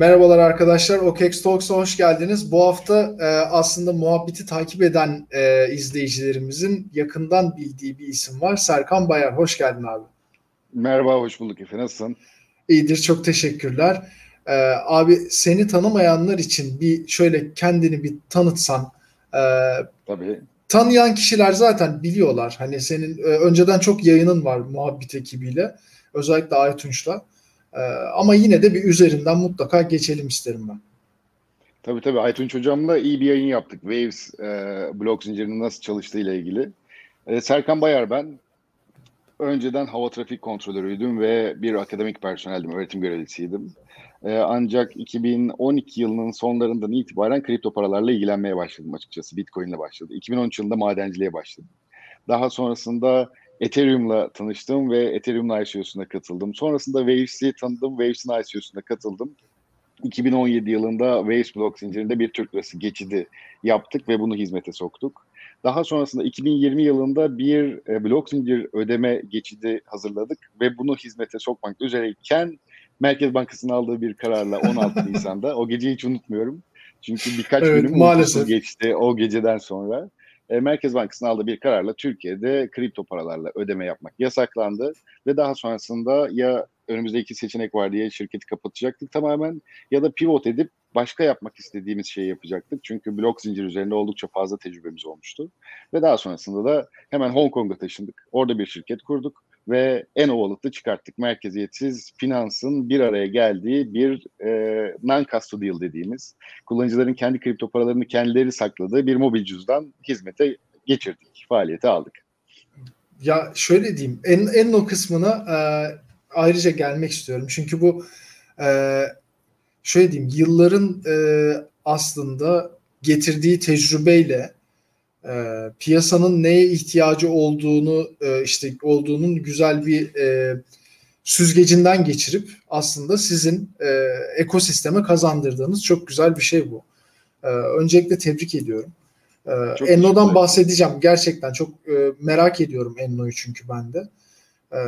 Merhabalar arkadaşlar, OKEX Talks'a hoş geldiniz. Bu hafta e, aslında muhabbeti takip eden e, izleyicilerimizin yakından bildiği bir isim var. Serkan Bayar, hoş geldin abi. Merhaba, hoş bulduk Efe. Nasılsın? İyidir, çok teşekkürler. E, abi seni tanımayanlar için bir şöyle kendini bir tanıtsan. E, Tabii. Tanıyan kişiler zaten biliyorlar. Hani senin e, önceden çok yayının var muhabbet ekibiyle. Özellikle Aytunç'la. Ee, ama yine de bir üzerinden mutlaka geçelim isterim ben. Tabii tabii Aytunç Hocam'la iyi bir yayın yaptık. Waves e, blok zincirinin nasıl çalıştığı ile ilgili. E, Serkan Bayar ben. Önceden hava trafik kontrolörüydüm ve bir akademik personeldim, öğretim görevlisiydim. E, ancak 2012 yılının sonlarından itibaren kripto paralarla ilgilenmeye başladım açıkçası. Bitcoin ile başladı. 2013 yılında madenciliğe başladım. Daha sonrasında Ethereum'la tanıştım ve Ethereum'la ICO'suna katıldım. Sonrasında Waves'i tanıdım, Waves'in ICO'suna katıldım. 2017 yılında Waves blok zincirinde bir Türk lirası geçidi yaptık ve bunu hizmete soktuk. Daha sonrasında 2020 yılında bir e, blok zincir ödeme geçidi hazırladık ve bunu hizmete sokmak üzereyken Merkez Bankası'nın aldığı bir kararla 16 Nisan'da o geceyi hiç unutmuyorum. Çünkü birkaç evet, günüm maalesef geçti o geceden sonra e, Merkez Bankası'nın aldığı bir kararla Türkiye'de kripto paralarla ödeme yapmak yasaklandı ve daha sonrasında ya önümüzde iki seçenek var diye şirketi kapatacaktık tamamen ya da pivot edip başka yapmak istediğimiz şeyi yapacaktık. Çünkü blok zincir üzerinde oldukça fazla tecrübemiz olmuştu. Ve daha sonrasında da hemen Hong Kong'a taşındık. Orada bir şirket kurduk ve en Wallet'ı çıkarttık. Merkeziyetsiz finansın bir araya geldiği bir e, non-custodial dediğimiz kullanıcıların kendi kripto paralarını kendileri sakladığı bir mobil cüzdan hizmete geçirdik, faaliyete aldık. Ya şöyle diyeyim, en, en o kısmına e, ayrıca gelmek istiyorum. Çünkü bu e, şöyle diyeyim, yılların e, aslında getirdiği tecrübeyle e, piyasanın neye ihtiyacı olduğunu e, işte olduğunun güzel bir e, süzgecinden geçirip aslında sizin e, ekosisteme kazandırdığınız çok güzel bir şey bu. E, öncelikle tebrik ediyorum. E, Enno'dan bahsedeceğim. Gerçekten çok e, merak ediyorum Enno'yu çünkü ben de. E,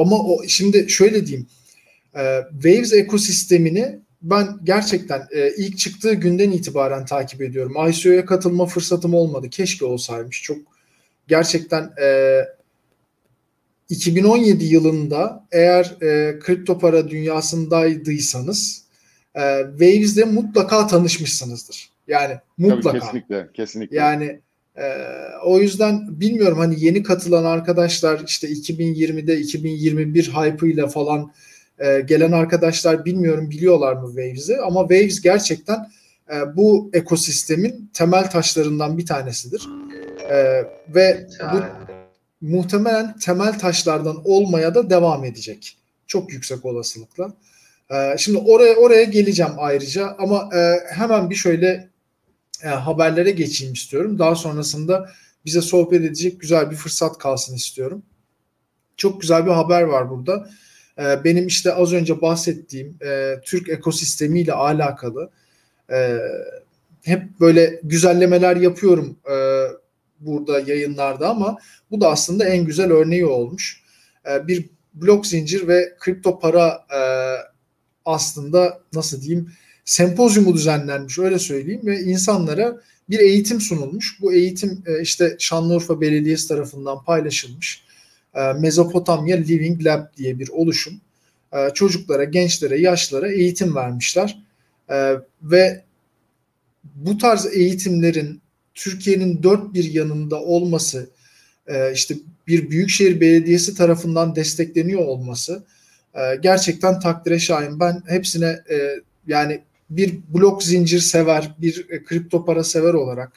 ama o, şimdi şöyle diyeyim. E, Waves ekosistemini ben gerçekten e, ilk çıktığı günden itibaren takip ediyorum. ICO'ya katılma fırsatım olmadı. Keşke olsaymış. Çok gerçekten e, 2017 yılında eğer e, kripto para dünyasındaydıysanız e, Waves'de mutlaka tanışmışsınızdır. Yani mutlaka. Tabii kesinlikle, kesinlikle. Yani e, o yüzden bilmiyorum hani yeni katılan arkadaşlar işte 2020'de 2021 hype'ıyla falan e, gelen arkadaşlar bilmiyorum biliyorlar mı Waves'i ama Waves gerçekten e, bu ekosistemin temel taşlarından bir tanesidir. E, ve bu muhtemelen temel taşlardan olmaya da devam edecek. Çok yüksek olasılıkla. E, şimdi oraya oraya geleceğim ayrıca ama e, hemen bir şöyle e, haberlere geçeyim istiyorum. Daha sonrasında bize sohbet edecek güzel bir fırsat kalsın istiyorum. Çok güzel bir haber var burada. Ee, benim işte az önce bahsettiğim e, Türk ekosistemiyle alakalı e, hep böyle güzellemeler yapıyorum e, burada yayınlarda ama bu da aslında en güzel örneği olmuş. E, bir blok zincir ve kripto para e, aslında nasıl diyeyim sempozyumu düzenlenmiş öyle söyleyeyim ve insanlara bir eğitim sunulmuş. Bu eğitim e, işte Şanlıurfa Belediyesi tarafından paylaşılmış. E, Mezopotamya Living Lab diye bir oluşum. E, çocuklara, gençlere, yaşlara eğitim vermişler. E, ve bu tarz eğitimlerin Türkiye'nin dört bir yanında olması, işte bir büyükşehir belediyesi tarafından destekleniyor olması gerçekten takdire şayan. Ben hepsine yani bir blok zincir sever, bir kripto para sever olarak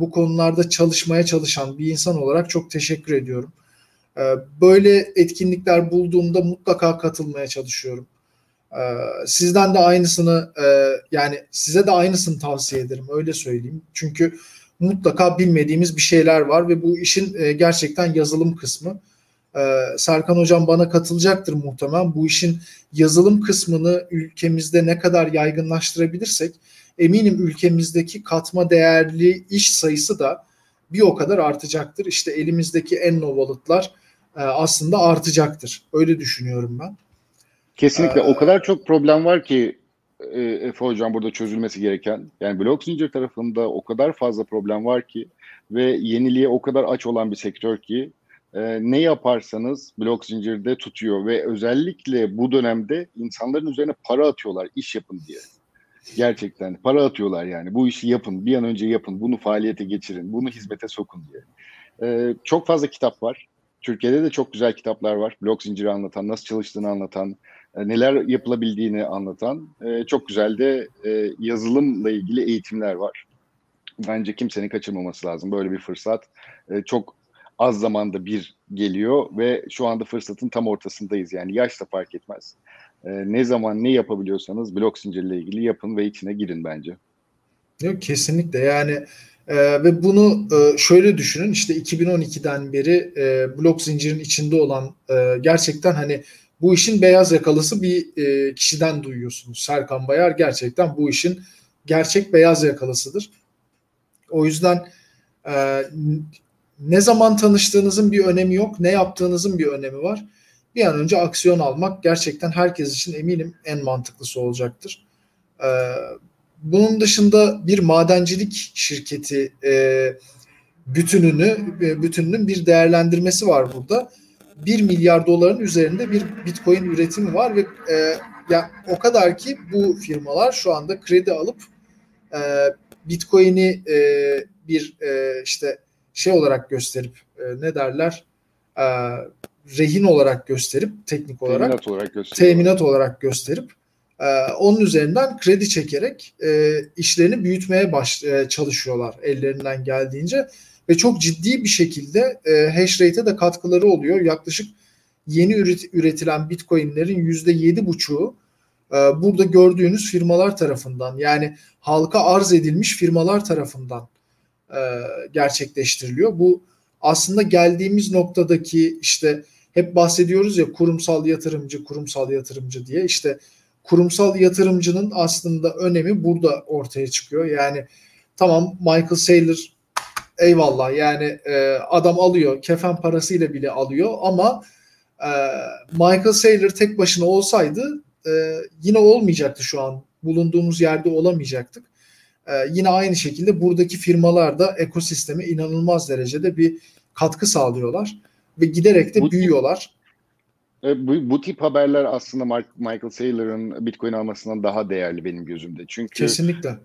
bu konularda çalışmaya çalışan bir insan olarak çok teşekkür ediyorum. Ee, böyle etkinlikler bulduğumda mutlaka katılmaya çalışıyorum. Ee, sizden de aynısını e, yani size de aynısını tavsiye ederim öyle söyleyeyim. Çünkü mutlaka bilmediğimiz bir şeyler var ve bu işin e, gerçekten yazılım kısmı. Ee, Serkan Hocam bana katılacaktır muhtemelen. Bu işin yazılım kısmını ülkemizde ne kadar yaygınlaştırabilirsek eminim ülkemizdeki katma değerli iş sayısı da bir o kadar artacaktır. İşte elimizdeki en e, aslında artacaktır. Öyle düşünüyorum ben. Kesinlikle. Ee, o kadar çok problem var ki e, Efe Hocam burada çözülmesi gereken. Yani blok zincir tarafında o kadar fazla problem var ki ve yeniliğe o kadar aç olan bir sektör ki e, ne yaparsanız blok zincirde tutuyor ve özellikle bu dönemde insanların üzerine para atıyorlar iş yapın diye. Gerçekten para atıyorlar yani bu işi yapın bir an önce yapın bunu faaliyete geçirin bunu hizmete sokun diye. E, çok fazla kitap var. Türkiye'de de çok güzel kitaplar var. Blok zinciri anlatan, nasıl çalıştığını anlatan, e, neler yapılabildiğini anlatan e, çok güzel de e, yazılımla ilgili eğitimler var. Bence kimsenin kaçırmaması lazım. Böyle bir fırsat çok az zamanda bir geliyor ve şu anda fırsatın tam ortasındayız. Yani yaş da fark etmez. Ne zaman ne yapabiliyorsanız blok zincirle ilgili yapın ve içine girin bence. Yok kesinlikle yani e, ve bunu e, şöyle düşünün işte 2012'den beri e, blok zincirin içinde olan e, gerçekten hani bu işin beyaz yakalısı bir e, kişiden duyuyorsunuz. Serkan Bayar gerçekten bu işin gerçek beyaz yakalısıdır. O yüzden e, ne zaman tanıştığınızın bir önemi yok, ne yaptığınızın bir önemi var. Bir an önce aksiyon almak gerçekten herkes için eminim en mantıklısı olacaktır. E, bunun dışında bir madencilik şirketi e, bütününü, e, bütününün bir değerlendirmesi var burada. 1 milyar doların üzerinde bir Bitcoin üretimi var ve e, ya o kadar ki bu firmalar şu anda kredi alıp e, Bitcoin'i e, bir e, işte şey olarak gösterip e, ne derler e, rehin olarak gösterip teknik olarak teminat olarak gösterip, teminat olarak gösterip e, onun üzerinden kredi çekerek e, işlerini büyütmeye baş, e, çalışıyorlar ellerinden geldiğince ve çok ciddi bir şekilde e, hash rate'e de katkıları oluyor. Yaklaşık yeni üret, üretilen Bitcoin'lerin yüzde yedi buçuğu e, burada gördüğünüz firmalar tarafından yani halka arz edilmiş firmalar tarafından e, gerçekleştiriliyor. Bu aslında geldiğimiz noktadaki işte hep bahsediyoruz ya kurumsal yatırımcı, kurumsal yatırımcı diye işte kurumsal yatırımcının aslında önemi burada ortaya çıkıyor. Yani tamam Michael Saylor eyvallah yani e, adam alıyor kefen parasıyla bile alıyor ama e, Michael Saylor tek başına olsaydı e, yine olmayacaktı şu an bulunduğumuz yerde olamayacaktık. E, yine aynı şekilde buradaki firmalar da ekosisteme inanılmaz derecede bir katkı sağlıyorlar ve giderek de büyüyorlar. E, bu, bu tip haberler aslında Michael Saylor'ın Bitcoin almasından daha değerli benim gözümde. Çünkü Kesinlikle.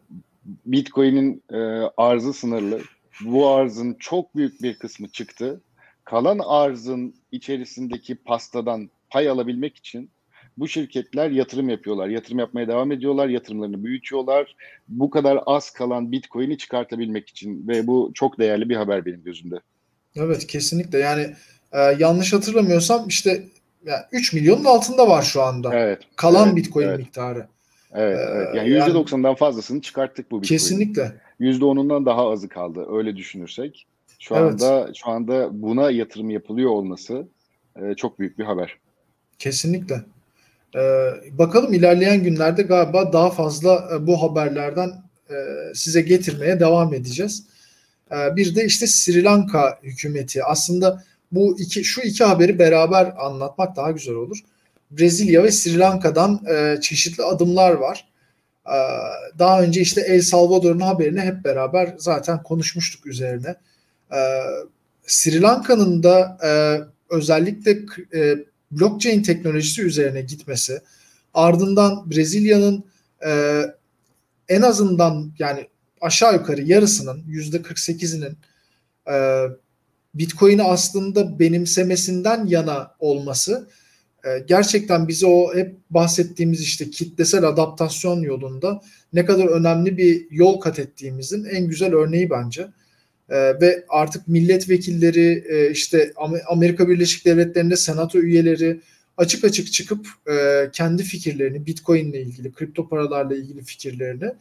Bitcoin'in e, arzı sınırlı bu arzın çok büyük bir kısmı çıktı. Kalan arzın içerisindeki pastadan pay alabilmek için bu şirketler yatırım yapıyorlar. Yatırım yapmaya devam ediyorlar. Yatırımlarını büyütüyorlar. Bu kadar az kalan Bitcoin'i çıkartabilmek için ve bu çok değerli bir haber benim gözümde. Evet kesinlikle. Yani e, yanlış hatırlamıyorsam işte yani 3 milyonun altında var şu anda. Evet. Kalan evet, Bitcoin evet. miktarı. Evet, ee, evet. Yani %90'dan yani, fazlasını çıkarttık bu Bitcoin'i. Kesinlikle. %10'undan daha azı kaldı. Öyle düşünürsek. Şu evet. anda şu anda buna yatırım yapılıyor olması e, çok büyük bir haber. Kesinlikle. Ee, bakalım ilerleyen günlerde galiba daha fazla e, bu haberlerden e, size getirmeye devam edeceğiz. Ee, bir de işte Sri Lanka hükümeti. Aslında bu iki şu iki haberi beraber anlatmak daha güzel olur. Brezilya ve Sri Lanka'dan e, çeşitli adımlar var. E, daha önce işte El Salvador'un haberini hep beraber zaten konuşmuştuk üzerine. E, Sri Lanka'nın da e, özellikle e, blockchain teknolojisi üzerine gitmesi, ardından Brezilya'nın e, en azından yani aşağı yukarı yarısının yüzde 48'inin e, Bitcoin'i aslında benimsemesinden yana olması ee, gerçekten bize o hep bahsettiğimiz işte kitlesel adaptasyon yolunda ne kadar önemli bir yol kat ettiğimizin en güzel örneği bence. Ee, ve artık milletvekilleri e, işte Amerika Birleşik Devletleri'nde senato üyeleri açık açık çıkıp e, kendi fikirlerini Bitcoin ile ilgili, kripto paralarla ilgili fikirlerini,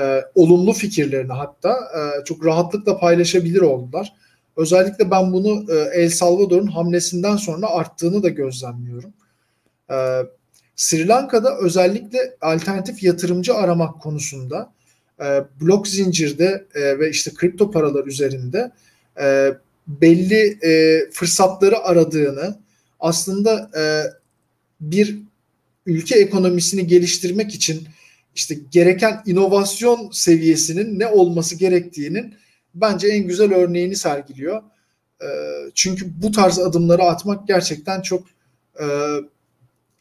e, olumlu fikirlerini hatta çok rahatlıkla paylaşabilir oldular. Özellikle ben bunu e, El Salvador'un hamlesinden sonra arttığını da gözlemliyorum. E, Sri Lanka'da özellikle alternatif yatırımcı aramak konusunda e, blok zincirde ve işte kripto paralar üzerinde belli fırsatları aradığını aslında bir ülke ekonomisini geliştirmek için işte gereken inovasyon seviyesinin ne olması gerektiğinin bence en güzel örneğini sergiliyor. E, çünkü bu tarz adımları atmak gerçekten çok e,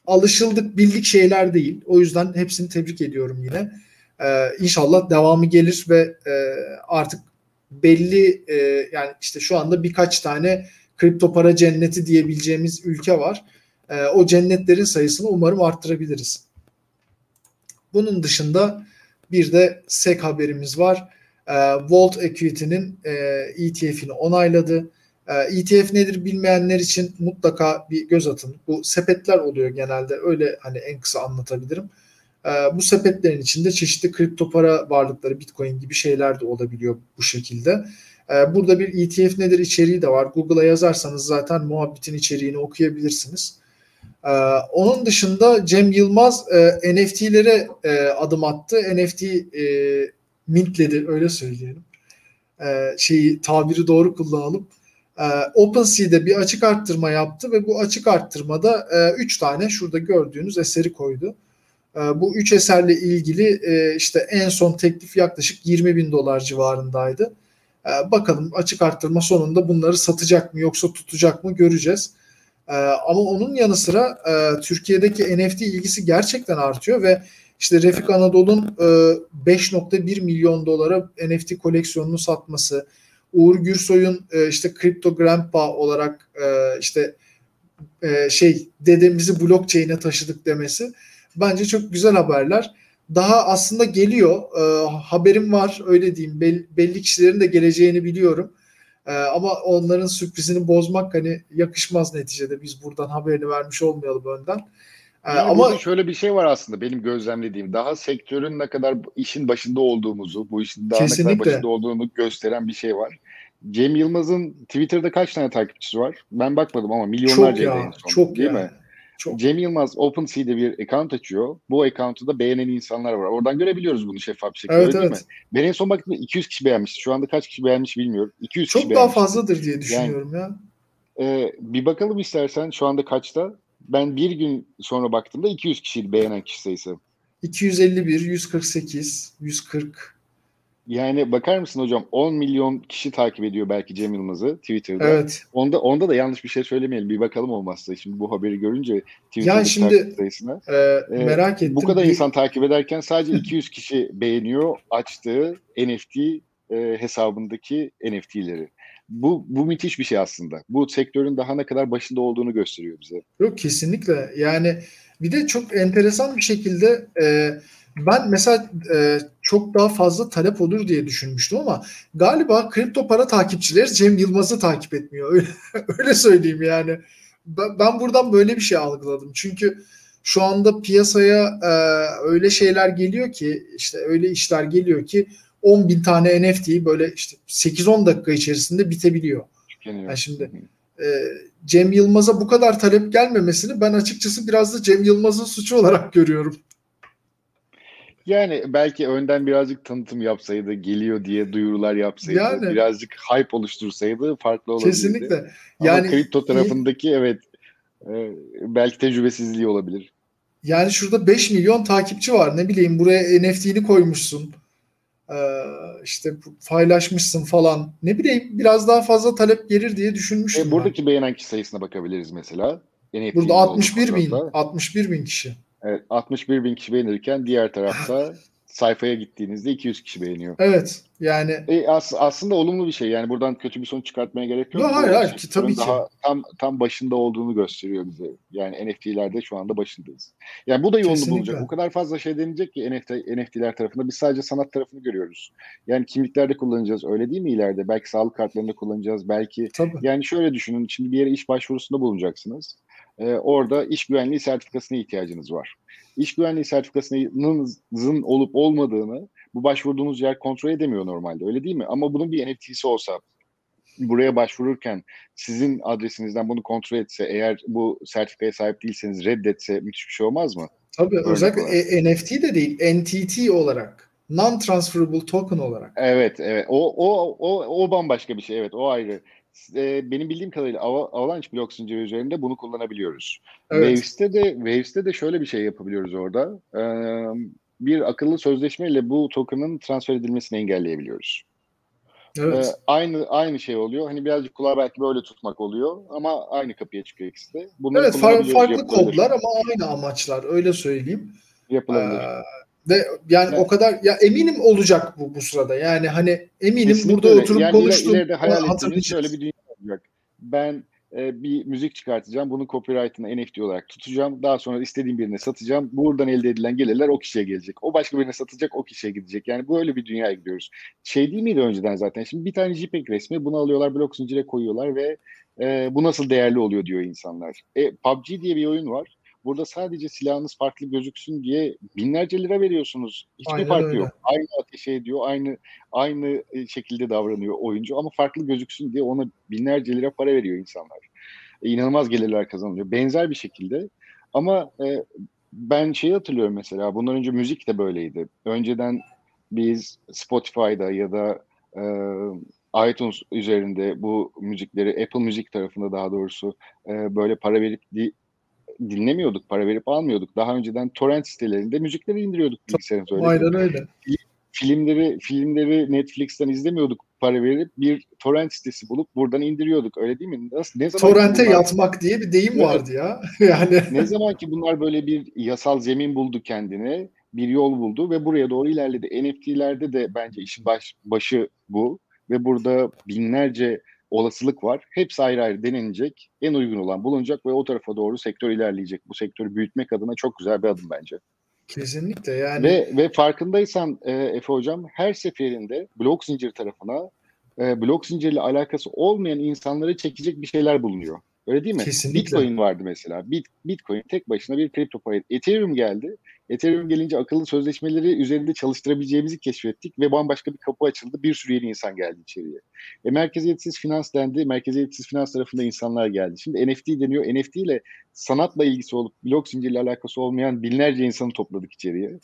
alışıldık bildik şeyler değil. O yüzden hepsini tebrik ediyorum yine. E, inşallah devamı gelir ve e, artık belli e, yani işte şu anda birkaç tane kripto para cenneti diyebileceğimiz ülke var. E, o cennetlerin sayısını umarım arttırabiliriz. Bunun dışında bir de SEC haberimiz var. E, Volt Equity'nin e, ETF'ini onayladı. E, ETF nedir bilmeyenler için mutlaka bir göz atın. Bu sepetler oluyor genelde. Öyle hani en kısa anlatabilirim. E, bu sepetlerin içinde çeşitli kripto para varlıkları, Bitcoin gibi şeyler de olabiliyor bu şekilde. E, burada bir ETF nedir içeriği de var. Google'a yazarsanız zaten muhabbetin içeriğini okuyabilirsiniz. Ee, onun dışında Cem Yılmaz e, NFT'lere e, adım attı. NFT e, mintledi öyle söyleyelim. E, şeyi tabiri doğru kullanalım. E, OpenSea'de bir açık arttırma yaptı ve bu açık arttırmada 3 e, tane şurada gördüğünüz eseri koydu. E, bu 3 eserle ilgili e, işte en son teklif yaklaşık 20 bin dolar civarındaydı. E, bakalım açık arttırma sonunda bunları satacak mı yoksa tutacak mı göreceğiz. Ee, ama onun yanı sıra e, Türkiye'deki NFT ilgisi gerçekten artıyor ve işte Refik Anadolu'nun e, 5.1 milyon dolara NFT koleksiyonunu satması, Uğur Gürsoy'un e, işte Crypto Grandpa olarak e, işte e, şey dedemizi blockchain'e taşıdık demesi bence çok güzel haberler. Daha aslında geliyor. E, haberim var öyle diyeyim. Belli, belli kişilerin de geleceğini biliyorum. Ama onların sürprizini bozmak hani yakışmaz neticede. Biz buradan haberini vermiş olmayalım önden. Ee, yani ama şöyle bir şey var aslında benim gözlemlediğim. Daha sektörün ne kadar işin başında olduğumuzu, bu işin daha kesinlikle. ne kadar başında olduğunu gösteren bir şey var. Cem Yılmaz'ın Twitter'da kaç tane takipçisi var? Ben bakmadım ama milyonlarca çok ya, çok değil ya. mi? Çok. Cem Yılmaz OpenSea'de bir account açıyor. Bu account'u da beğenen insanlar var. Oradan görebiliyoruz bunu şeffaf bir şekilde. Evet, evet. mi? Ben en son baktığımda 200 kişi beğenmişti. Şu anda kaç kişi beğenmiş bilmiyorum. 200 Çok kişi daha fazladır diye düşünüyorum yani, ya. E, bir bakalım istersen şu anda kaçta? Ben bir gün sonra baktığımda 200 kişiydi beğenen kişi sayısı. 251, 148, 140. Yani bakar mısın hocam 10 milyon kişi takip ediyor belki Cem Yılmaz'ı Twitter'da. Evet. Onda onda da yanlış bir şey söylemeyelim. Bir bakalım olmazsa şimdi bu haberi görünce Twitter'da yani şimdi, sayısına. E, e, merak ettim. Bu kadar bir... insan takip ederken sadece 200 kişi beğeniyor açtığı NFT e, hesabındaki NFT'leri. Bu, bu müthiş bir şey aslında. Bu sektörün daha ne kadar başında olduğunu gösteriyor bize. Yok kesinlikle. Yani bir de çok enteresan bir şekilde e, ben mesela e, çok daha fazla talep olur diye düşünmüştüm ama galiba kripto para takipçileri Cem Yılmaz'ı takip etmiyor. Öyle, öyle söyleyeyim yani. Ben, ben buradan böyle bir şey algıladım. Çünkü şu anda piyasaya e, öyle şeyler geliyor ki işte öyle işler geliyor ki 10 bin tane NFT böyle işte 8-10 dakika içerisinde bitebiliyor. Yani şimdi e, Cem Yılmaz'a bu kadar talep gelmemesini ben açıkçası biraz da Cem Yılmaz'ın suçu olarak görüyorum. Yani belki önden birazcık tanıtım yapsaydı, geliyor diye duyurular yapsaydı, yani, birazcık hype oluştursaydı farklı olabilirdi. Kesinlikle. Yani Ama kripto tarafındaki iyi. evet e, belki tecrübesizliği olabilir. Yani şurada 5 milyon takipçi var. Ne bileyim buraya NFT'ni koymuşsun. Ee, işte paylaşmışsın falan. Ne bileyim biraz daha fazla talep gelir diye düşünmüştüm. E, buradaki ben. beğenen kişi sayısına bakabiliriz mesela. NFT Burada 61 bin. 61 bin kişi. Evet, 61 bin kişi beğenirken diğer tarafta sayfaya gittiğinizde 200 kişi beğeniyor. Evet yani. E, as, aslında olumlu bir şey yani buradan kötü bir sonuç çıkartmaya gerek yok. Yok hayır hayır ki tabii daha ki. Tam, tam başında olduğunu gösteriyor bize. Yani NFT'lerde şu anda başındayız. Yani bu da yolunu Kesinlikle. bulacak. O kadar fazla şey denilecek ki NFT, NFT'ler tarafında biz sadece sanat tarafını görüyoruz. Yani kimliklerde kullanacağız öyle değil mi ileride? Belki sağlık kartlarında kullanacağız. Belki tabii. yani şöyle düşünün şimdi bir yere iş başvurusunda bulunacaksınız e, orada iş güvenliği sertifikasına ihtiyacınız var. İş güvenliği sertifikasının olup olmadığını bu başvurduğunuz yer kontrol edemiyor normalde öyle değil mi? Ama bunun bir NFT'si olsa buraya başvururken sizin adresinizden bunu kontrol etse eğer bu sertifikaya sahip değilseniz reddetse müthiş bir şey olmaz mı? Tabii Örnek özellikle e, NFT de değil NTT olarak non-transferable token olarak. Evet evet o, o, o, o bambaşka bir şey evet o ayrı. e, benim bildiğim kadarıyla Ava- Avalanche blok zinciri üzerinde bunu kullanabiliyoruz. Evet. Waves'te de Waves'te de şöyle bir şey yapabiliyoruz orada. E, bir akıllı sözleşmeyle bu token'ın transfer edilmesini engelleyebiliyoruz. Evet. E, aynı aynı şey oluyor. Hani birazcık kulağa belki böyle tutmak oluyor ama aynı kapıya çıkıyor ikisi de. Bunları evet far- farklı kodlar ama aynı amaçlar öyle söyleyeyim. Yapılabilir. Ee, ve yani Evet. o kadar ya eminim olacak bu bu sırada. Yani hani eminim Kesinlikle burada öyle. oturup yani konuştuğum ileride hayal ettiğimiz şöyle bir dünya olacak. Ben e, bir müzik çıkartacağım. Bunun copyright'ını NFT olarak tutacağım. Daha sonra istediğim birine satacağım. Buradan elde edilen gelirler o kişiye gelecek. O başka birine satacak, o kişiye gidecek. Yani böyle bir dünyaya gidiyoruz. Şey değil miydi önceden zaten? Şimdi bir tane JPEG resmi bunu alıyorlar, blok zincire koyuyorlar ve e, bu nasıl değerli oluyor diyor insanlar. E, PUBG diye bir oyun var. Burada sadece silahınız farklı gözüksün diye binlerce lira veriyorsunuz. Hiçbir Aynen farkı öyle. yok. Aynı ateş ediyor, aynı aynı e, şekilde davranıyor oyuncu ama farklı gözüksün diye ona binlerce lira para veriyor insanlar. E, inanılmaz gelirler kazanılıyor. Benzer bir şekilde ama e, ben şeyi hatırlıyorum mesela bundan önce müzik de böyleydi. Önceden biz Spotify'da ya da e, iTunes üzerinde bu müzikleri Apple Müzik tarafında daha doğrusu e, böyle para verip di- dinlemiyorduk, para verip almıyorduk. Daha önceden torrent sitelerinde müzikleri indiriyorduk bilgisayarımıza. öyle Aynen öyle. filmleri filmleri Netflix'ten izlemiyorduk para verip bir torrent sitesi bulup buradan indiriyorduk. Öyle değil mi? Nasıl, ne zaman Torrente bunlar- yatmak diye bir deyim Evet. vardı ya. yani ne zaman ki bunlar böyle bir yasal zemin buldu kendine, bir yol buldu ve buraya doğru ilerledi. NFT'lerde de bence işin baş, başı bu ve burada binlerce olasılık var. Hepsi ayrı ayrı denenecek, en uygun olan bulunacak ve o tarafa doğru sektör ilerleyecek. Bu sektörü büyütmek adına çok güzel bir adım bence. kesinlikle yani Ve ve farkındaysan e, Efe hocam her seferinde blok zincir tarafına e, blok zincirle alakası olmayan insanları çekecek bir şeyler bulunuyor. Öyle değil mi? Kesinlikle. Bitcoin vardı mesela. Bit, Bitcoin tek başına bir kripto para. Ethereum geldi. Ethereum gelince akıllı sözleşmeleri üzerinde çalıştırabileceğimizi keşfettik ve bambaşka bir kapı açıldı. Bir sürü yeni insan geldi içeriye. E, merkeziyetsiz finans dendi. Merkeziyetsiz finans tarafında insanlar geldi. Şimdi NFT deniyor. NFT ile sanatla ilgisi olup blok zincirle alakası olmayan binlerce insanı topladık içeriye.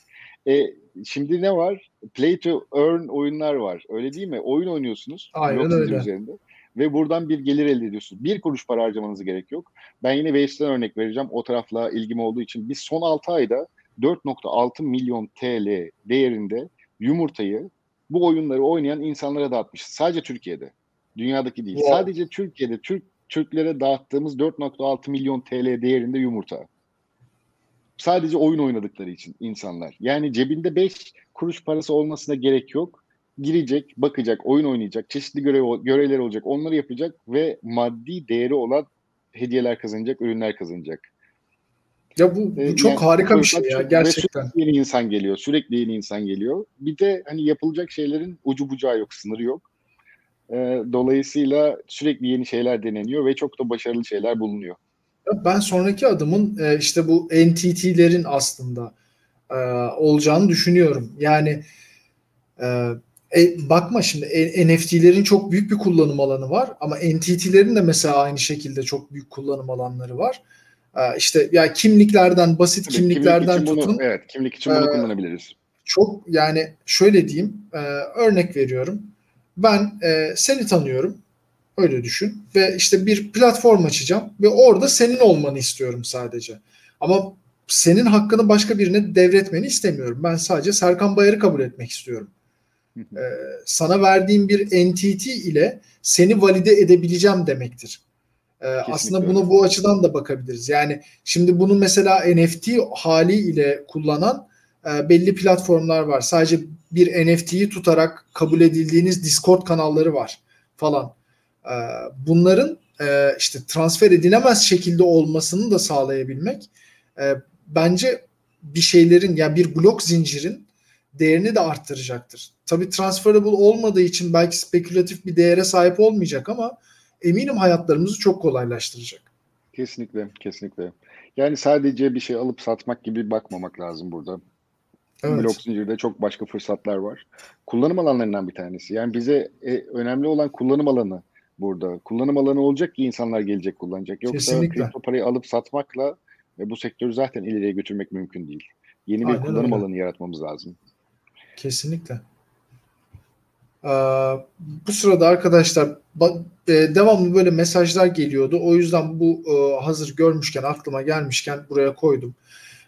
E, şimdi ne var? Play to earn oyunlar var. Öyle değil mi? Oyun oynuyorsunuz. Aynen blok öyle. üzerinde. Ve buradan bir gelir elde ediyorsunuz. Bir kuruş para harcamanız gerek yok. Ben yine Waves'ten örnek vereceğim. O tarafla ilgim olduğu için. Biz son 6 ayda 4.6 milyon TL değerinde yumurtayı bu oyunları oynayan insanlara dağıtmışız. Sadece Türkiye'de. Dünyadaki değil. Wow. Sadece Türkiye'de Türk Türklere dağıttığımız 4.6 milyon TL değerinde yumurta. Sadece oyun oynadıkları için insanlar. Yani cebinde 5 kuruş parası olmasına gerek yok. Girecek, bakacak, oyun oynayacak, çeşitli görev, görevler olacak, onları yapacak ve maddi değeri olan hediyeler kazanacak, ürünler kazanacak. ya bu, bu Ee, çok yani harika bir şey ya gerçekten. Sürekli yeni insan geliyor, sürekli yeni insan geliyor. Bir de hani yapılacak şeylerin ucu bucağı yok, sınırı yok. Ee, dolayısıyla sürekli yeni şeyler deneniyor ve çok da başarılı şeyler bulunuyor. Ben sonraki adımın e, işte bu NTT'lerin aslında e, olacağını düşünüyorum. Yani e, e, bakma şimdi e, NFT'lerin çok büyük bir kullanım alanı var ama NTT'lerin de mesela aynı şekilde çok büyük kullanım alanları var. E, işte ya kimliklerden basit Tabii kimliklerden kimlik tutun bunu, evet, kimlik için bunu Ee, kullanabiliriz. çok yani şöyle diyeyim e, örnek veriyorum. Ben e, seni tanıyorum. Öyle düşün. Ve işte bir platform açacağım ve orada senin olmanı istiyorum sadece. Ama senin hakkını başka birine devretmeni istemiyorum. Ben sadece Serkan Bayar'ı kabul etmek istiyorum. Ee, sana verdiğim bir entity ile seni valide edebileceğim demektir. Ee, aslında öyle. buna bu açıdan da bakabiliriz. Yani şimdi bunu mesela NFT haliyle kullanan e, belli platformlar var. Sadece bir NFT'yi tutarak kabul edildiğiniz Discord kanalları var falan. Ee, bunların e, işte transfer edilemez şekilde olmasını da sağlayabilmek e, bence bir şeylerin yani bir blok zincirin değerini de arttıracaktır. Tabii transferable olmadığı için belki spekülatif bir değere sahip olmayacak ama eminim hayatlarımızı çok kolaylaştıracak. Kesinlikle, kesinlikle. Yani sadece bir şey alıp satmak gibi bakmamak lazım burada. Evet. Blok zincirde çok başka fırsatlar var. Kullanım alanlarından bir tanesi. Yani bize e, önemli olan kullanım alanı burada. Kullanım alanı olacak ki insanlar gelecek kullanacak. Yoksa Kesinlikle. kripto parayı alıp satmakla ve bu sektörü zaten ileriye götürmek mümkün değil. Yeni bir Aynen kullanım öyle. alanı yaratmamız lazım. Kesinlikle. Ee, bu sırada arkadaşlar e, devamlı böyle mesajlar geliyordu. O yüzden bu e, hazır görmüşken aklıma gelmişken buraya koydum.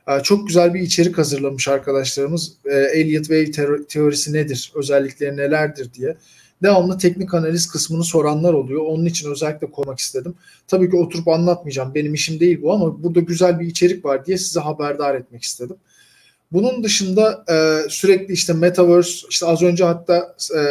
Ee, çok güzel bir içerik hazırlamış arkadaşlarımız. Ee, Elliott Wave teorisi nedir? Özellikleri nelerdir diye. Devamlı teknik analiz kısmını soranlar oluyor. Onun için özellikle koymak istedim. Tabii ki oturup anlatmayacağım. Benim işim değil bu ama burada güzel bir içerik var diye size haberdar etmek istedim. Bunun dışında e, sürekli işte Metaverse, işte az önce hatta e,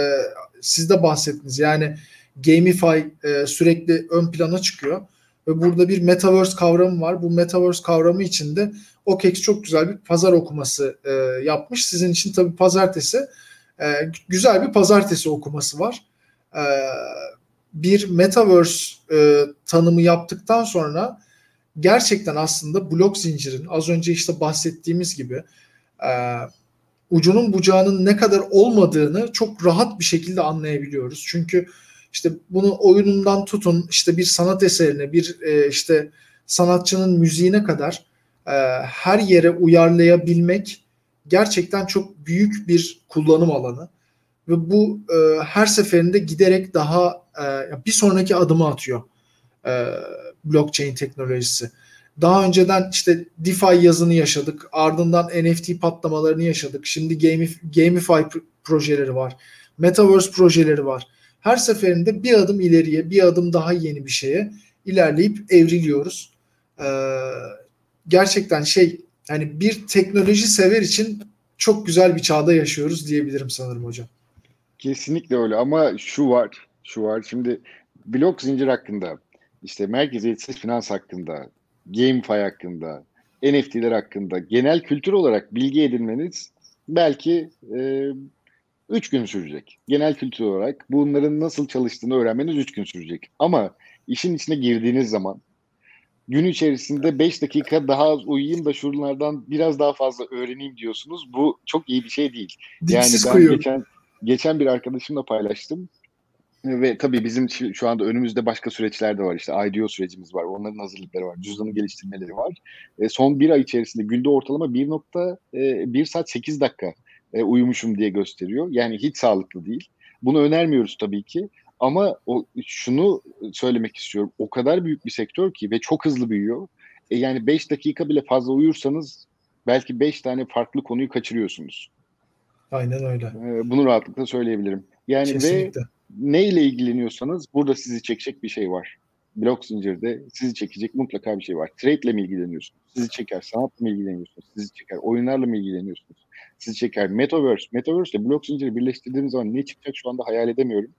siz de bahsettiniz. Yani Gamify e, sürekli ön plana çıkıyor. Ve burada bir Metaverse kavramı var. Bu Metaverse kavramı içinde OKEX çok güzel bir pazar okuması e, yapmış. Sizin için tabii pazartesi e, güzel bir pazartesi okuması var. E, bir Metaverse e, tanımı yaptıktan sonra gerçekten aslında blok zincirin az önce işte bahsettiğimiz gibi e, ucunun bucağının ne kadar olmadığını çok rahat bir şekilde anlayabiliyoruz. Çünkü işte bunu oyunundan tutun işte bir sanat eserine bir e, işte sanatçının müziğine kadar e, her yere uyarlayabilmek gerçekten çok büyük bir kullanım alanı ve bu e, her seferinde giderek daha e, bir sonraki adımı atıyor e, blockchain teknolojisi. Daha önceden işte DeFi yazını yaşadık. Ardından NFT patlamalarını yaşadık. Şimdi Gamif Gamify projeleri var. Metaverse projeleri var. Her seferinde bir adım ileriye, bir adım daha yeni bir şeye ilerleyip evriliyoruz. Ee, gerçekten şey yani bir teknoloji sever için çok güzel bir çağda yaşıyoruz diyebilirim sanırım hocam. Kesinlikle öyle ama şu var, şu var. Şimdi blok zincir hakkında, işte merkeziyetsiz finans hakkında, GameFi hakkında, NFT'ler hakkında genel kültür olarak bilgi edinmeniz belki e, 3 gün sürecek. Genel kültür olarak bunların nasıl çalıştığını öğrenmeniz 3 gün sürecek. Ama işin içine girdiğiniz zaman gün içerisinde 5 dakika daha az uyuyayım da şunlardan biraz daha fazla öğreneyim diyorsunuz. Bu çok iyi bir şey değil. Dipsiz yani ben geçen geçen bir arkadaşımla paylaştım. Ve tabii bizim şu anda önümüzde başka süreçler de var. İşte IDO sürecimiz var. Onların hazırlıkları var. Cüzdanı geliştirmeleri var. E, son bir ay içerisinde günde ortalama 1.1 e, saat 8 dakika e, uyumuşum diye gösteriyor. Yani hiç sağlıklı değil. Bunu önermiyoruz tabii ki. Ama o şunu söylemek istiyorum. O kadar büyük bir sektör ki ve çok hızlı büyüyor. E, yani 5 dakika bile fazla uyursanız belki 5 tane farklı konuyu kaçırıyorsunuz. Aynen öyle. E, bunu rahatlıkla söyleyebilirim. Yani Kesinlikle. ve ne ile ilgileniyorsanız burada sizi çekecek bir şey var. Blok zincirde sizi çekecek mutlaka bir şey var. Trade ile mi ilgileniyorsunuz? Sizi çeker. Sanatla mı ilgileniyorsunuz? Sizi çeker. Oyunlarla mı ilgileniyorsunuz? Sizi çeker. Metaverse. Metaverse ile blok zinciri birleştirdiğimiz zaman ne çıkacak şu anda hayal edemiyorum.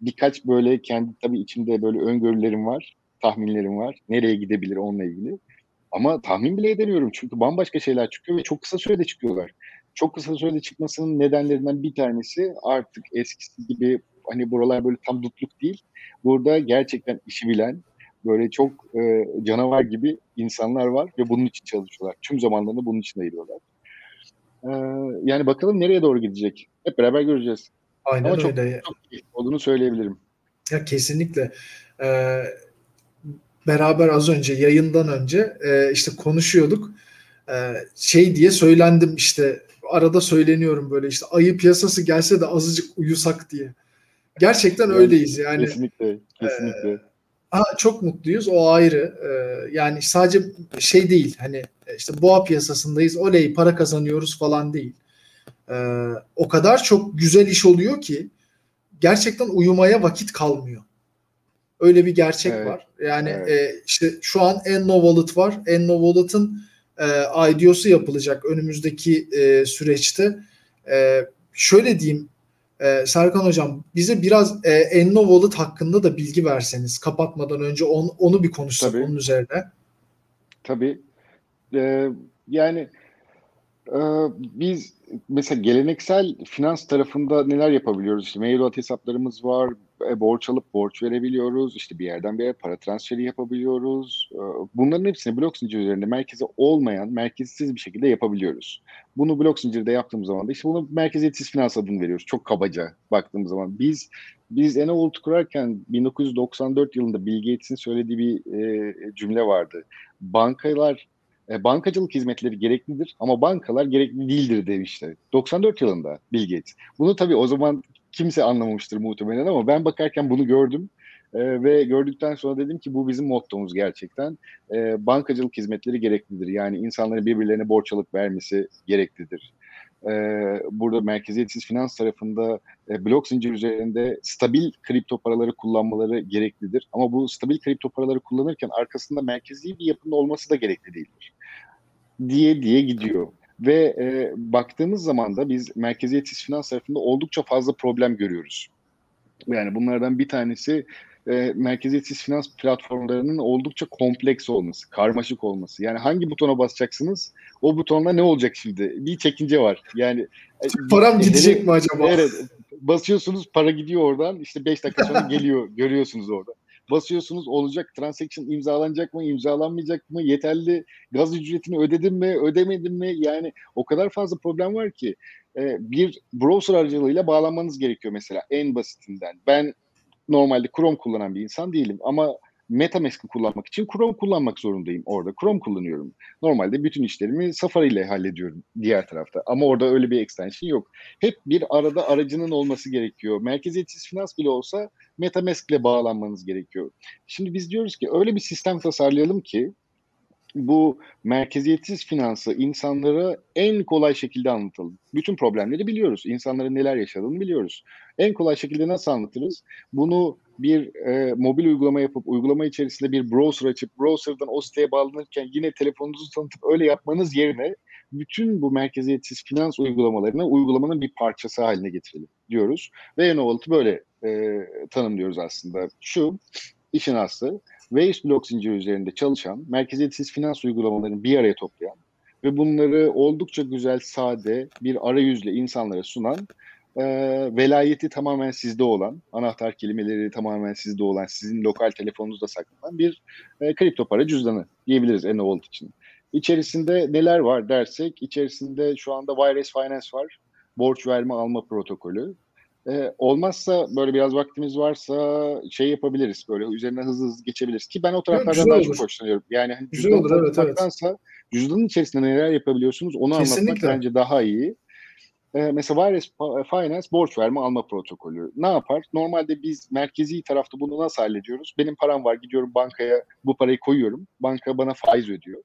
Birkaç böyle kendi tabii içimde böyle öngörülerim var. Tahminlerim var. Nereye gidebilir onunla ilgili. Ama tahmin bile edemiyorum. Çünkü bambaşka şeyler çıkıyor ve çok kısa sürede çıkıyorlar. Çok kısa sürede çıkmasının nedenlerinden bir tanesi artık eskisi gibi hani buralar böyle tam dutluk değil. Burada gerçekten işi bilen, böyle çok e, canavar gibi insanlar var ve bunun için çalışıyorlar. Tüm zamanlarını bunun için ayırıyorlar. E, yani bakalım nereye doğru gidecek. Hep beraber göreceğiz. Aynen Ama çok, öyle. çok iyi olduğunu söyleyebilirim. Ya kesinlikle. Ee, beraber az önce yayından önce e, işte konuşuyorduk. Ee, şey diye söylendim işte arada söyleniyorum böyle işte ayı piyasası gelse de azıcık uyusak diye. Gerçekten öyleyiz yani. Kesinlikle, kesinlikle. E, ha, çok mutluyuz o ayrı. E, yani sadece şey değil hani işte boğa piyasasındayız oley para kazanıyoruz falan değil. E, o kadar çok güzel iş oluyor ki gerçekten uyumaya vakit kalmıyor. Öyle bir gerçek evet, var. Yani evet. e, işte şu an Enno Wallet var. Enno Wallet'ın e, IDO'su yapılacak önümüzdeki e, süreçte. E, şöyle diyeyim ee, Serkan Hocam bize biraz e, Enno Wallet hakkında da bilgi verseniz kapatmadan önce on, onu bir konuşsak Tabii. onun üzerine. Tabii. Ee, yani e, biz mesela geleneksel finans tarafında neler yapabiliyoruz? İşte mail hesaplarımız var, e, borç alıp borç verebiliyoruz. İşte bir yerden bir yere para transferi yapabiliyoruz. E, bunların hepsini blok zinciri üzerinde merkezi olmayan, merkezsiz bir şekilde yapabiliyoruz. Bunu blok zincirde yaptığımız zaman da işte bunu merkeziyetsiz finans adını veriyoruz. Çok kabaca baktığımız zaman. Biz biz Enovult kurarken 1994 yılında Bill Gates'in söylediği bir e, cümle vardı. Bankalar bankacılık hizmetleri gereklidir ama bankalar gerekli değildir demişti. 94 yılında Bill Gates. Bunu tabii o zaman kimse anlamamıştır muhtemelen ama ben bakarken bunu gördüm. E, ve gördükten sonra dedim ki bu bizim mottomuz gerçekten. E, bankacılık hizmetleri gereklidir. Yani insanların birbirlerine borç alıp vermesi gereklidir. E, burada merkeziyetsiz finans tarafında e, blok zincir üzerinde stabil kripto paraları kullanmaları gereklidir. Ama bu stabil kripto paraları kullanırken arkasında merkezi bir yapının olması da gerekli değildir. Diye diye gidiyor. Ve e, baktığımız zaman da biz merkeziyetsiz finans tarafında oldukça fazla problem görüyoruz. Yani bunlardan bir tanesi e, merkeziyetsiz finans platformlarının oldukça kompleks olması, karmaşık olması. Yani hangi butona basacaksınız? O butonla ne olacak şimdi? Bir çekince var. Yani e, param gidecek mi acaba? Evet. Basıyorsunuz para gidiyor oradan. İşte 5 dakika sonra geliyor. görüyorsunuz orada. Basıyorsunuz olacak transaction imzalanacak mı, imzalanmayacak mı? Yeterli gaz ücretini ödedim mi, ödemedim mi? Yani o kadar fazla problem var ki e, bir browser aracılığıyla bağlanmanız gerekiyor mesela en basitinden. Ben normalde Chrome kullanan bir insan değilim ama MetaMask'ı kullanmak için Chrome kullanmak zorundayım orada. Chrome kullanıyorum. Normalde bütün işlerimi Safari ile hallediyorum diğer tarafta. Ama orada öyle bir extension yok. Hep bir arada aracının olması gerekiyor. Merkeziyetsiz finans bile olsa MetaMask ile bağlanmanız gerekiyor. Şimdi biz diyoruz ki öyle bir sistem tasarlayalım ki bu merkeziyetsiz finansı insanlara en kolay şekilde anlatalım. Bütün problemleri biliyoruz. İnsanların neler yaşadığını biliyoruz. En kolay şekilde nasıl anlatırız? Bunu bir e, mobil uygulama yapıp uygulama içerisinde bir browser açıp browser'dan o siteye bağlanırken yine telefonunuzu tanıtıp öyle yapmanız yerine bütün bu merkeziyetsiz finans uygulamalarını uygulamanın bir parçası haline getirelim diyoruz. Ve Ennovalt'ı böyle e, tanımlıyoruz aslında. Şu işin aslı Waves blok zinciri üzerinde çalışan, merkeziyetsiz finans uygulamalarını bir araya toplayan ve bunları oldukça güzel, sade bir arayüzle insanlara sunan, e, velayeti tamamen sizde olan, anahtar kelimeleri tamamen sizde olan, sizin lokal telefonunuzda saklanan bir e, kripto para cüzdanı diyebiliriz Ennovault için. İçerisinde neler var dersek, içerisinde şu anda Virus Finance var, borç verme alma protokolü, ee, olmazsa böyle biraz vaktimiz varsa şey yapabiliriz böyle üzerine hızlı hızlı geçebiliriz ki ben o taraflardan daha çok hoşlanıyorum. Yani hani güzel olur evet, evet. cüzdanın içerisinde neler yapabiliyorsunuz onu Kesinlikle. anlatmak bence daha iyi. Ee, mesela Virus Finance borç verme alma protokolü ne yapar? Normalde biz merkezi tarafta bunu nasıl hallediyoruz? Benim param var gidiyorum bankaya bu parayı koyuyorum. Banka bana faiz ödüyor.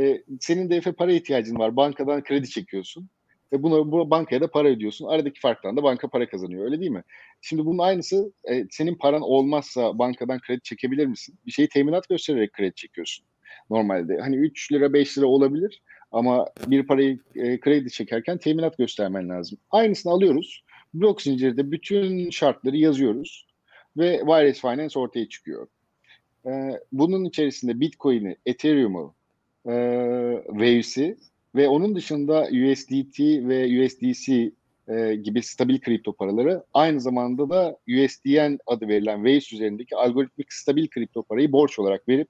Ee, senin de para ihtiyacın var. Bankadan kredi çekiyorsun ve bunu bu bankaya da para ödüyorsun. Aradaki farktan da banka para kazanıyor. Öyle değil mi? Şimdi bunun aynısı e, senin paran olmazsa bankadan kredi çekebilir misin? Bir şeyi teminat göstererek kredi çekiyorsun. Normalde hani 3 lira 5 lira olabilir ama bir parayı e, kredi çekerken teminat göstermen lazım. Aynısını alıyoruz. Blok zincirde bütün şartları yazıyoruz ve Wireless Finance ortaya çıkıyor. E, bunun içerisinde Bitcoin'i, Ethereum'u, e, Waves'i ve onun dışında USDT ve USDC e, gibi stabil kripto paraları aynı zamanda da USDN adı verilen Waves üzerindeki algoritmik stabil kripto parayı borç olarak verip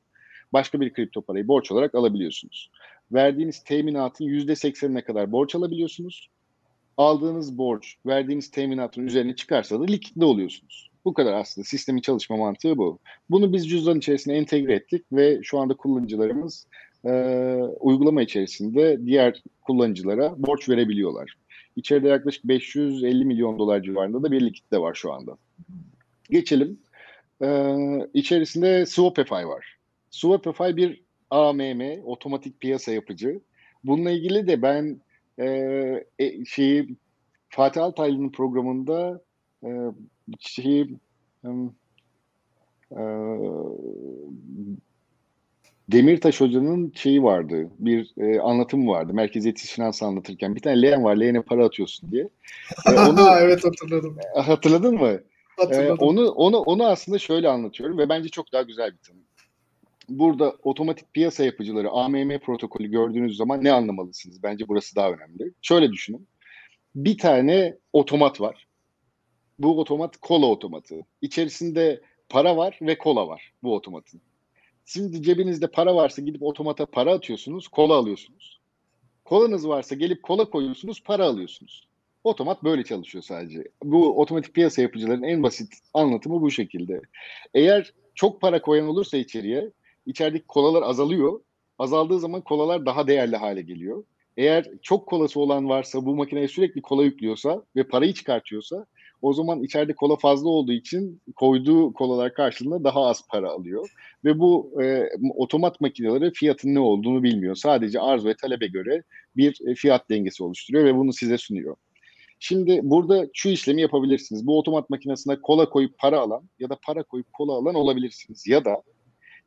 başka bir kripto parayı borç olarak alabiliyorsunuz. Verdiğiniz teminatın %80'ine kadar borç alabiliyorsunuz. Aldığınız borç verdiğiniz teminatın üzerine çıkarsa da likitli oluyorsunuz. Bu kadar aslında sistemin çalışma mantığı bu. Bunu biz cüzdan içerisine entegre ettik ve şu anda kullanıcılarımız e, uygulama içerisinde diğer kullanıcılara borç verebiliyorlar. İçeride yaklaşık 550 milyon dolar civarında da bir likitte var şu anda. Geçelim. Ee, içerisinde Swapify var. Swapify bir AMM, otomatik piyasa yapıcı. Bununla ilgili de ben e, e, şeyi Fatih Altaylı'nın programında e, şeyi e, Demirtaş Hoca'nın şeyi vardı. Bir e, anlatımı vardı. Merkeziyetsiz finans anlatırken. Bir tane leğen var. Leğene para atıyorsun diye. E, onu, evet hatırladım. E, hatırladın mı? Hatırladım. E, onu, onu, onu aslında şöyle anlatıyorum ve bence çok daha güzel bir tanım. Burada otomatik piyasa yapıcıları AMM protokolü gördüğünüz zaman ne anlamalısınız? Bence burası daha önemli. Şöyle düşünün. Bir tane otomat var. Bu otomat kola otomatı. İçerisinde para var ve kola var bu otomatın. Şimdi cebinizde para varsa gidip otomata para atıyorsunuz, kola alıyorsunuz. Kolanız varsa gelip kola koyuyorsunuz, para alıyorsunuz. Otomat böyle çalışıyor sadece. Bu otomatik piyasa yapıcıların en basit anlatımı bu şekilde. Eğer çok para koyan olursa içeriye, içerideki kolalar azalıyor. Azaldığı zaman kolalar daha değerli hale geliyor. Eğer çok kolası olan varsa bu makineye sürekli kola yüklüyorsa ve parayı çıkartıyorsa O zaman içeride kola fazla olduğu için koyduğu kolalar karşılığında daha az para alıyor. Ve bu e, otomat makineleri fiyatın ne olduğunu bilmiyor. Sadece arz ve talebe göre bir e, fiyat dengesi oluşturuyor ve bunu size sunuyor. Şimdi burada şu işlemi yapabilirsiniz. Bu otomat makinesine kola koyup para alan ya da para koyup kola alan olabilirsiniz. Ya da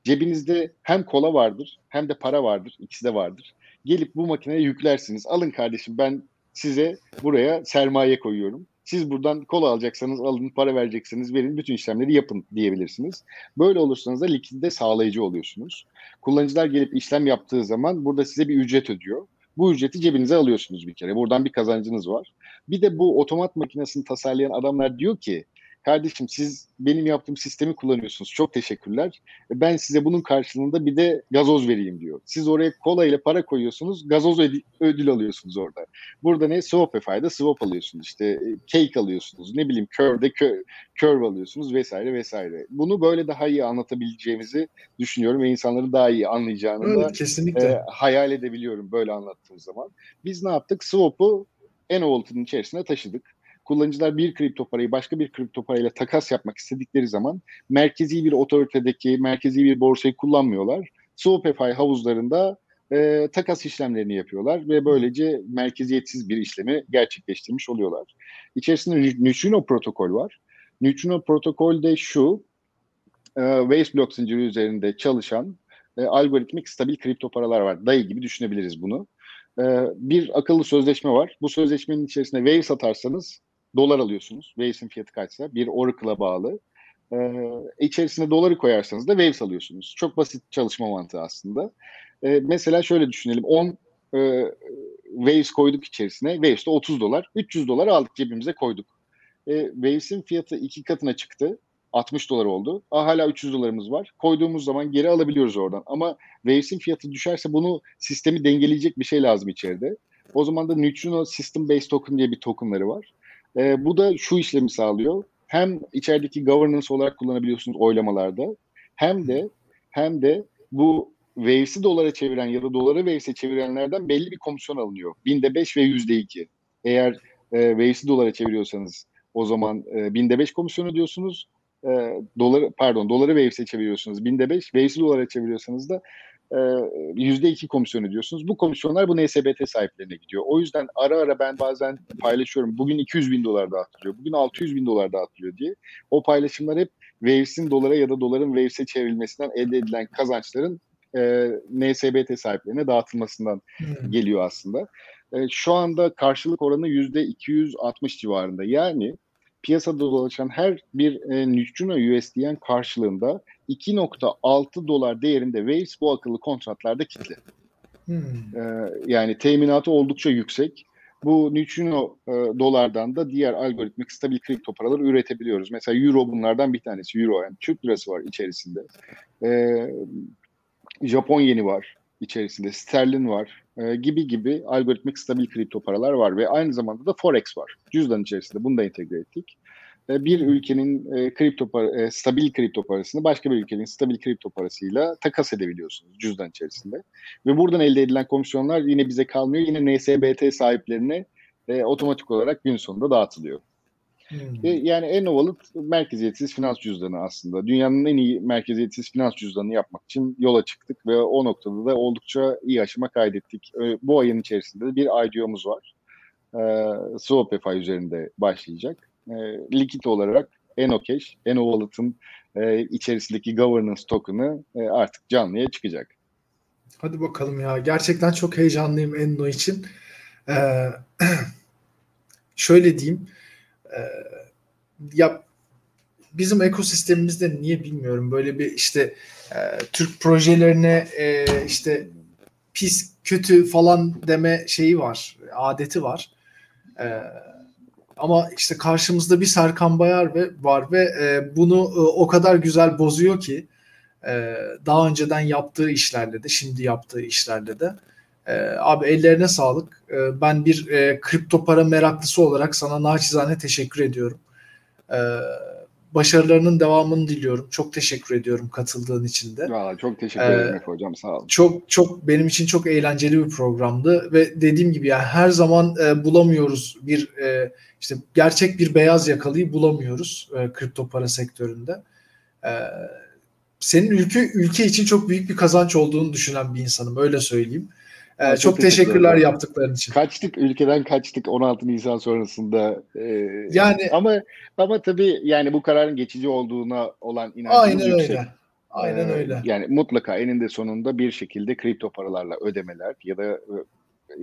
cebinizde hem kola vardır hem de para vardır. İkisi de vardır. Gelip bu makineye yüklersiniz. Alın kardeşim ben size buraya sermaye koyuyorum. Siz buradan kola alacaksanız alın, para verecekseniz verin, bütün işlemleri yapın diyebilirsiniz. Böyle olursanız da likidite sağlayıcı oluyorsunuz. Kullanıcılar gelip işlem yaptığı zaman burada size bir ücret ödüyor. Bu ücreti cebinize alıyorsunuz bir kere. Buradan bir kazancınız var. Bir de bu otomat makinesini tasarlayan adamlar diyor ki kardeşim siz benim yaptığım sistemi kullanıyorsunuz. Çok teşekkürler. E, ben size bunun karşılığında bir de gazoz vereyim diyor. Siz oraya kola ile para koyuyorsunuz. Gazoz ödül alıyorsunuz orada. Burada ne? Swapify'da swap alıyorsunuz. İşte e, cake alıyorsunuz. Ne bileyim curve'de curve alıyorsunuz vesaire vesaire. Bunu böyle daha iyi anlatabileceğimizi düşünüyorum ve insanların daha iyi anlayacağını evet, da kesinlikle. E, hayal edebiliyorum böyle anlattığım zaman. Biz ne yaptık? Swap'u N-Wallet'ın içerisine taşıdık kullanıcılar bir kripto parayı başka bir kripto parayla takas yapmak istedikleri zaman merkezi bir otoritedeki merkezi bir borsayı kullanmıyorlar. Swapify havuzlarında e, takas işlemlerini yapıyorlar ve böylece merkeziyetsiz bir işlemi gerçekleştirmiş oluyorlar. İçerisinde Neutrino protokol var. Neutrino protokol de şu, e, Waves blok zinciri üzerinde çalışan e, algoritmik stabil kripto paralar var. DAI gibi düşünebiliriz bunu. E, bir akıllı sözleşme var. Bu sözleşmenin içerisinde Waves atarsanız dolar alıyorsunuz. Waves'in fiyatı kaçsa bir Oracle'a bağlı. Ee, içerisine doları koyarsanız da Waves alıyorsunuz. Çok basit çalışma mantığı aslında. Ee, mesela şöyle düşünelim. 10 e, Waves koyduk içerisine. Waves'te 30 dolar. 300 dolar aldık cebimize koyduk. E, Waves'in fiyatı iki katına çıktı. 60 dolar oldu. Aa, hala 300 dolarımız var. Koyduğumuz zaman geri alabiliyoruz oradan. Ama Waves'in fiyatı düşerse bunu sistemi dengeleyecek bir şey lazım içeride. O zaman da Neutrino System Based Token diye bir tokenları var. E, bu da şu işlemi sağlıyor. Hem içerideki governance olarak kullanabiliyorsunuz oylamalarda hem de hem de bu Waves'i dolara çeviren ya da doları Waves'e çevirenlerden belli bir komisyon alınıyor. Binde beş ve yüzde iki. Eğer e, Waves'i dolara çeviriyorsanız o zaman e, binde beş komisyon ödüyorsunuz. E, doları pardon doları Waves'e çeviriyorsunuz binde beş. Waves'i dolara çeviriyorsanız da yüzde iki komisyon ödüyorsunuz. Bu komisyonlar bu NSBT sahiplerine gidiyor. O yüzden ara ara ben bazen paylaşıyorum. Bugün 200 bin dolar dağıtılıyor. Bugün 600 bin dolar dağıtılıyor diye. O paylaşımlar hep Waves'in dolara ya da doların Waves'e çevrilmesinden elde edilen kazançların e, NSBT sahiplerine dağıtılmasından hmm. geliyor aslında. E, şu anda karşılık oranı yüzde 260 civarında. Yani piyasada dolaşan her bir e, Neutrino USDN karşılığında 2.6 dolar değerinde Waves bu akıllı kontratlarda kilitli. Hmm. Ee, yani teminatı oldukça yüksek. Bu Neutrino e, dolardan da diğer algoritmik stabil kripto paraları üretebiliyoruz. Mesela Euro bunlardan bir tanesi. Euro yani Türk lirası var içerisinde. Ee, Japon yeni var içerisinde. Sterlin var e, gibi gibi algoritmik stabil kripto paralar var ve aynı zamanda da Forex var. Cüzdan içerisinde bunu da entegre ettik. E, bir ülkenin e, kripto para, e, stabil kripto parasını başka bir ülkenin stabil kripto parasıyla takas edebiliyorsunuz cüzdan içerisinde. Ve buradan elde edilen komisyonlar yine bize kalmıyor. Yine NSBT sahiplerine e, otomatik olarak gün sonunda dağıtılıyor. Hmm. E, yani Ennovalet merkeziyetsiz finans cüzdanı aslında. Dünyanın en iyi merkeziyetsiz finans cüzdanını yapmak için yola çıktık ve o noktada da oldukça iyi aşama kaydettik. E, bu ayın içerisinde bir IDO'muz var. E, Swapify üzerinde başlayacak e, likit olarak Enocash, Enowallet'ın e, içerisindeki governance token'ı e, artık canlıya çıkacak. Hadi bakalım ya. Gerçekten çok heyecanlıyım Enno için. Ee, şöyle diyeyim. E, ya bizim ekosistemimizde niye bilmiyorum böyle bir işte e, Türk projelerine e, işte pis kötü falan deme şeyi var adeti var. E, ama işte karşımızda bir Serkan Bayar ve var ve e, bunu e, o kadar güzel bozuyor ki e, daha önceden yaptığı işlerle de şimdi yaptığı işlerle de e, abi ellerine sağlık. E, ben bir e, kripto para meraklısı olarak sana naçizane teşekkür ediyorum. E, başarılarının devamını diliyorum. Çok teşekkür ediyorum katıldığın için de. Aa, çok teşekkür ee, ederim hocam sağ olun. Çok çok benim için çok eğlenceli bir programdı ve dediğim gibi yani her zaman e, bulamıyoruz bir e, işte gerçek bir beyaz yakalıyı bulamıyoruz e, kripto para sektöründe. E, senin ülke ülke için çok büyük bir kazanç olduğunu düşünen bir insanım öyle söyleyeyim. Ee, çok, çok teşekkürler yaptıkların için. Kaçtık ülkeden kaçtık 16 Nisan sonrasında. Ee, yani ama ama tabii yani bu kararın geçici olduğuna olan inancımız aynen yüksek. Öyle. Aynen ee, öyle. Yani mutlaka eninde sonunda bir şekilde kripto paralarla ödemeler ya da e,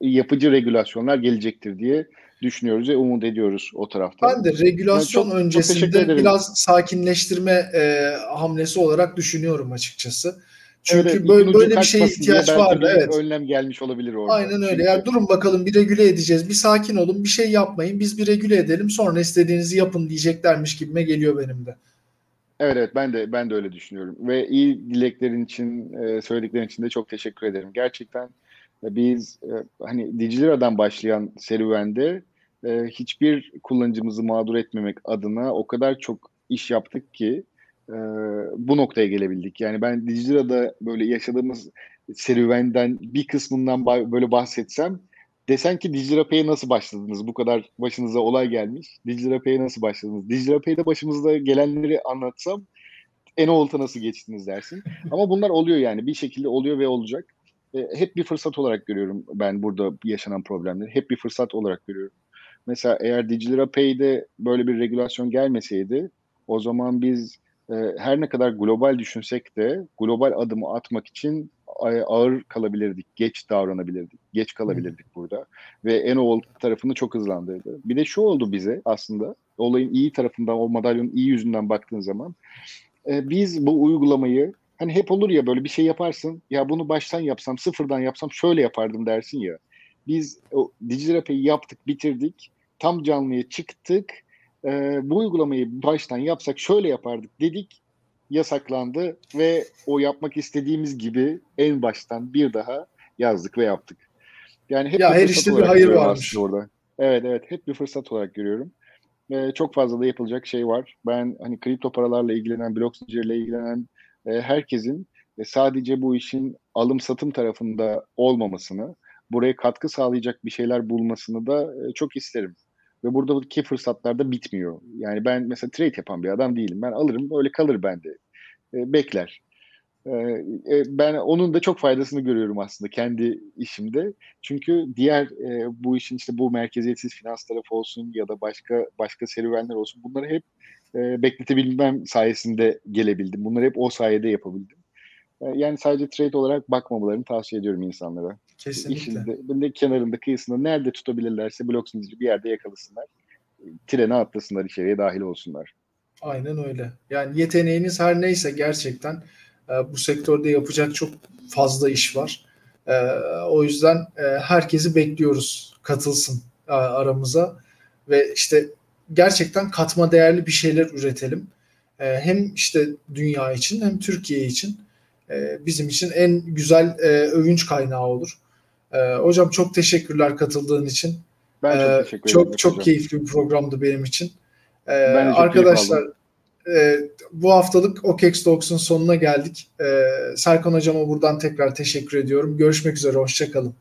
yapıcı regülasyonlar gelecektir diye düşünüyoruz ve umut ediyoruz o tarafta. Ben de regülasyon yani çok, öncesinde çok biraz sakinleştirme e, hamlesi olarak düşünüyorum açıkçası. Çünkü evet, böyle, böyle bir şeye ihtiyaç vardı. Evet. Önlem gelmiş olabilir orada. Aynen öyle. Yani durun bakalım bir regüle edeceğiz. Bir sakin olun. Bir şey yapmayın. Biz bir regüle edelim. Sonra istediğinizi yapın diyeceklermiş gibime geliyor benim de. Evet evet ben de ben de öyle düşünüyorum. Ve iyi dileklerin için, e, söylediklerin için de çok teşekkür ederim. Gerçekten e, biz e, hani Digilira'dan başlayan serüvende hiçbir kullanıcımızı mağdur etmemek adına o kadar çok iş yaptık ki e, bu noktaya gelebildik. Yani ben Digira'da böyle yaşadığımız serüvenden bir kısmından böyle bahsetsem desen ki DigiRapay'e nasıl başladınız? Bu kadar başınıza olay gelmiş. DigiRapay'e nasıl başladınız? DigiRapay'de başımızda gelenleri anlatsam en olta nasıl geçtiniz dersin. Ama bunlar oluyor yani bir şekilde oluyor ve olacak. E, hep bir fırsat olarak görüyorum ben burada yaşanan problemleri. Hep bir fırsat olarak görüyorum. Mesela eğer DigiRapay'de böyle bir regülasyon gelmeseydi o zaman biz e, her ne kadar global düşünsek de global adımı atmak için ağır kalabilirdik, geç davranabilirdik, geç kalabilirdik burada ve en ol tarafını çok hızlandırdı. Bir de şu oldu bize aslında olayın iyi tarafından, o madalyonun iyi yüzünden baktığın zaman e, biz bu uygulamayı hani hep olur ya böyle bir şey yaparsın ya bunu baştan yapsam, sıfırdan yapsam şöyle yapardım dersin ya. Biz o Digirapay'i yaptık, bitirdik. Tam canlıya çıktık e, bu uygulamayı baştan yapsak şöyle yapardık dedik yasaklandı ve o yapmak istediğimiz gibi en baştan bir daha yazdık ve yaptık. Yani hep ya her işte bir hayır varmış orada. Evet evet hep bir fırsat olarak görüyorum. Ee, çok fazla da yapılacak şey var. Ben hani kripto paralarla ilgilenen, blok zinciriyle ilgilenen e, herkesin e, sadece bu işin alım satım tarafında olmamasını, buraya katkı sağlayacak bir şeyler bulmasını da e, çok isterim. Ve buradaki fırsatlar da bitmiyor. Yani ben mesela trade yapan bir adam değilim. Ben alırım öyle kalır bende. E, bekler. E, e, ben onun da çok faydasını görüyorum aslında kendi işimde. Çünkü diğer e, bu işin işte bu merkeziyetsiz finans tarafı olsun ya da başka başka serüvenler olsun bunları hep e, bekletebilmem sayesinde gelebildim. Bunları hep o sayede yapabildim. E, yani sadece trade olarak bakmamalarını tavsiye ediyorum insanlara. Kesinlikle. İşin de, kenarında kıyısında nerede tutabilirlerse blok zinciri bir yerde yakalasınlar. Trene atlasınlar içeriye dahil olsunlar. Aynen öyle. Yani yeteneğiniz her neyse gerçekten e, bu sektörde yapacak çok fazla iş var. E, o yüzden e, herkesi bekliyoruz katılsın aramıza ve işte gerçekten katma değerli bir şeyler üretelim. Hem işte dünya için hem Türkiye için bizim için en güzel övünç kaynağı olur. E, hocam çok teşekkürler katıldığın için. Ben çok e, teşekkür ederim. Çok çok keyifli bir programdı benim için. E, arkadaşlar e, bu haftalık OKEX Talks'un sonuna geldik. E, Serkan hocama buradan tekrar teşekkür ediyorum. Görüşmek üzere, hoşçakalın.